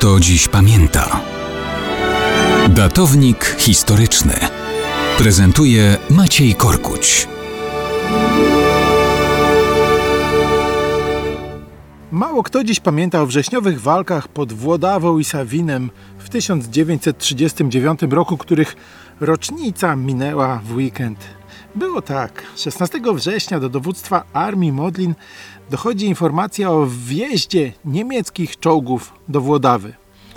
kto dziś pamięta. Datownik historyczny prezentuje Maciej Korkuć. Mało kto dziś pamięta o wrześniowych walkach pod Włodawą i Sawinem w 1939 roku, których rocznica minęła w weekend. Było tak. 16 września do dowództwa armii Modlin dochodzi informacja o wjeździe niemieckich czołgów do Włodawy.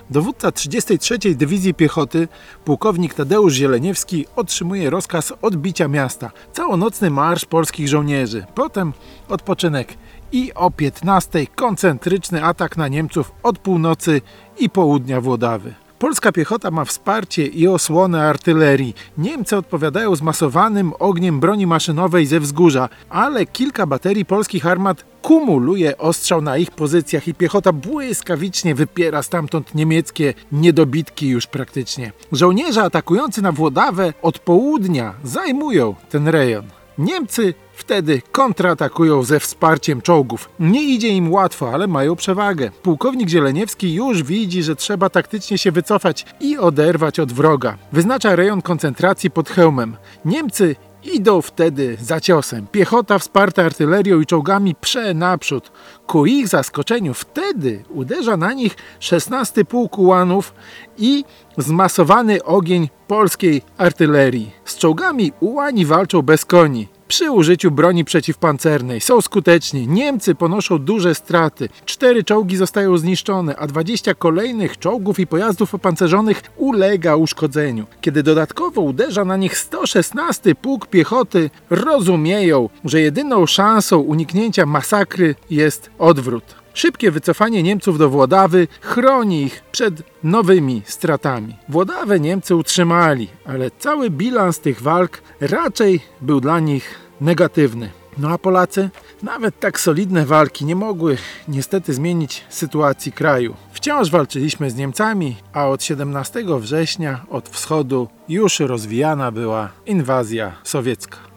Dowódca 33. Dywizji Piechoty, pułkownik Tadeusz Zieleniewski, otrzymuje rozkaz odbicia miasta. Całonocny marsz polskich żołnierzy, potem odpoczynek i o 15 koncentryczny atak na Niemców od północy i południa Włodawy. Polska piechota ma wsparcie i osłonę artylerii. Niemcy odpowiadają zmasowanym ogniem broni maszynowej ze wzgórza, ale kilka baterii polskich armat kumuluje ostrzał na ich pozycjach i piechota błyskawicznie wypiera stamtąd niemieckie niedobitki już praktycznie. Żołnierze atakujący na Włodawę od południa zajmują ten rejon. Niemcy wtedy kontratakują ze wsparciem czołgów. Nie idzie im łatwo, ale mają przewagę. Pułkownik Zieleniewski już widzi, że trzeba taktycznie się wycofać i oderwać od wroga. Wyznacza rejon koncentracji pod hełmem. Niemcy Idą wtedy za ciosem. Piechota wsparta artylerią i czołgami prze naprzód. Ku ich zaskoczeniu wtedy uderza na nich 16 pułk ułanów i zmasowany ogień polskiej artylerii. Z czołgami ułani walczą bez koni przy użyciu broni przeciwpancernej. Są skuteczni. Niemcy ponoszą duże straty. Cztery czołgi zostają zniszczone, a 20 kolejnych czołgów i pojazdów opancerzonych ulega uszkodzeniu. Kiedy dodatkowo uderza na nich 116 pułk piechoty, rozumieją, że jedyną szansą uniknięcia masakry jest odwrót. Szybkie wycofanie Niemców do Włodawy chroni ich przed nowymi stratami. Włodawę Niemcy utrzymali, ale cały bilans tych walk raczej był dla nich negatywny. No a Polacy? Nawet tak solidne walki nie mogły niestety zmienić sytuacji kraju. Wciąż walczyliśmy z Niemcami, a od 17 września od wschodu już rozwijana była inwazja sowiecka.